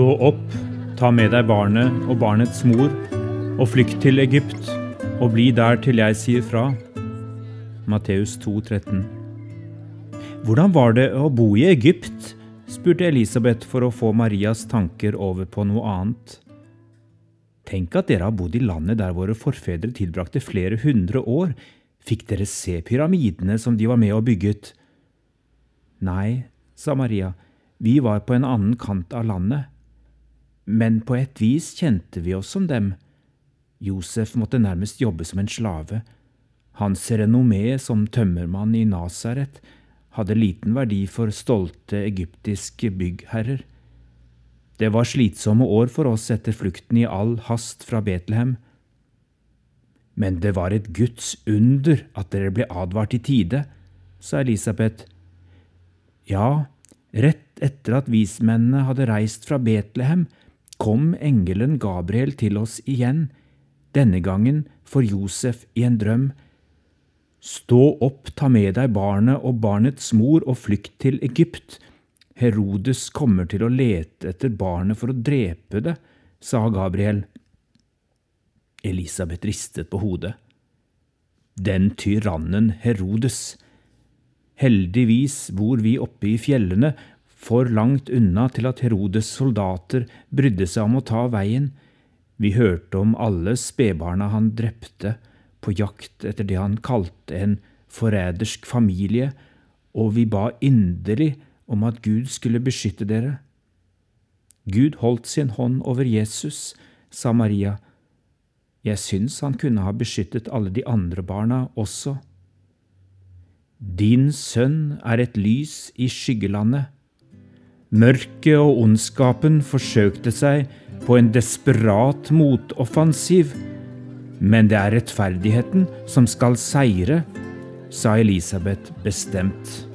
Stå opp, ta med deg barnet og barnets mor, og flykt til Egypt, og bli der til jeg sier fra. Matteus 2, 13. Hvordan var det å bo i Egypt? spurte Elisabeth for å få Marias tanker over på noe annet. Tenk at dere har bodd i landet der våre forfedre tilbrakte flere hundre år. Fikk dere se pyramidene som de var med og bygget? Nei, sa Maria, vi var på en annen kant av landet. Men på et vis kjente vi oss som dem. Josef måtte nærmest jobbe som en slave. Hans renommé som tømmermann i Nasaret hadde liten verdi for stolte egyptiske byggherrer. Det var slitsomme år for oss etter flukten i all hast fra Betlehem. Men det var et Guds under at dere ble advart i tide, sa Elisabeth. Ja, rett etter at vismennene hadde reist fra Betlehem, kom engelen Gabriel til oss igjen, denne gangen for Josef i en drøm. Stå opp, ta med deg barnet og barnets mor og flykt til Egypt. Herodes kommer til å lete etter barnet for å drepe det, sa Gabriel. Elisabeth ristet på hodet. Den tyrannen Herodes. Heldigvis bor vi oppe i fjellene, for langt unna til at Herodes soldater brydde seg om å ta veien. Vi hørte om alle spedbarna han drepte, på jakt etter det han kalte en forrædersk familie, og vi ba inderlig om at Gud skulle beskytte dere. Gud holdt sin hånd over Jesus, sa Maria. Jeg syns han kunne ha beskyttet alle de andre barna også. Din sønn er et lys i skyggelandet. Mørket og ondskapen forsøkte seg på en desperat motoffensiv, men det er rettferdigheten som skal seire, sa Elisabeth bestemt.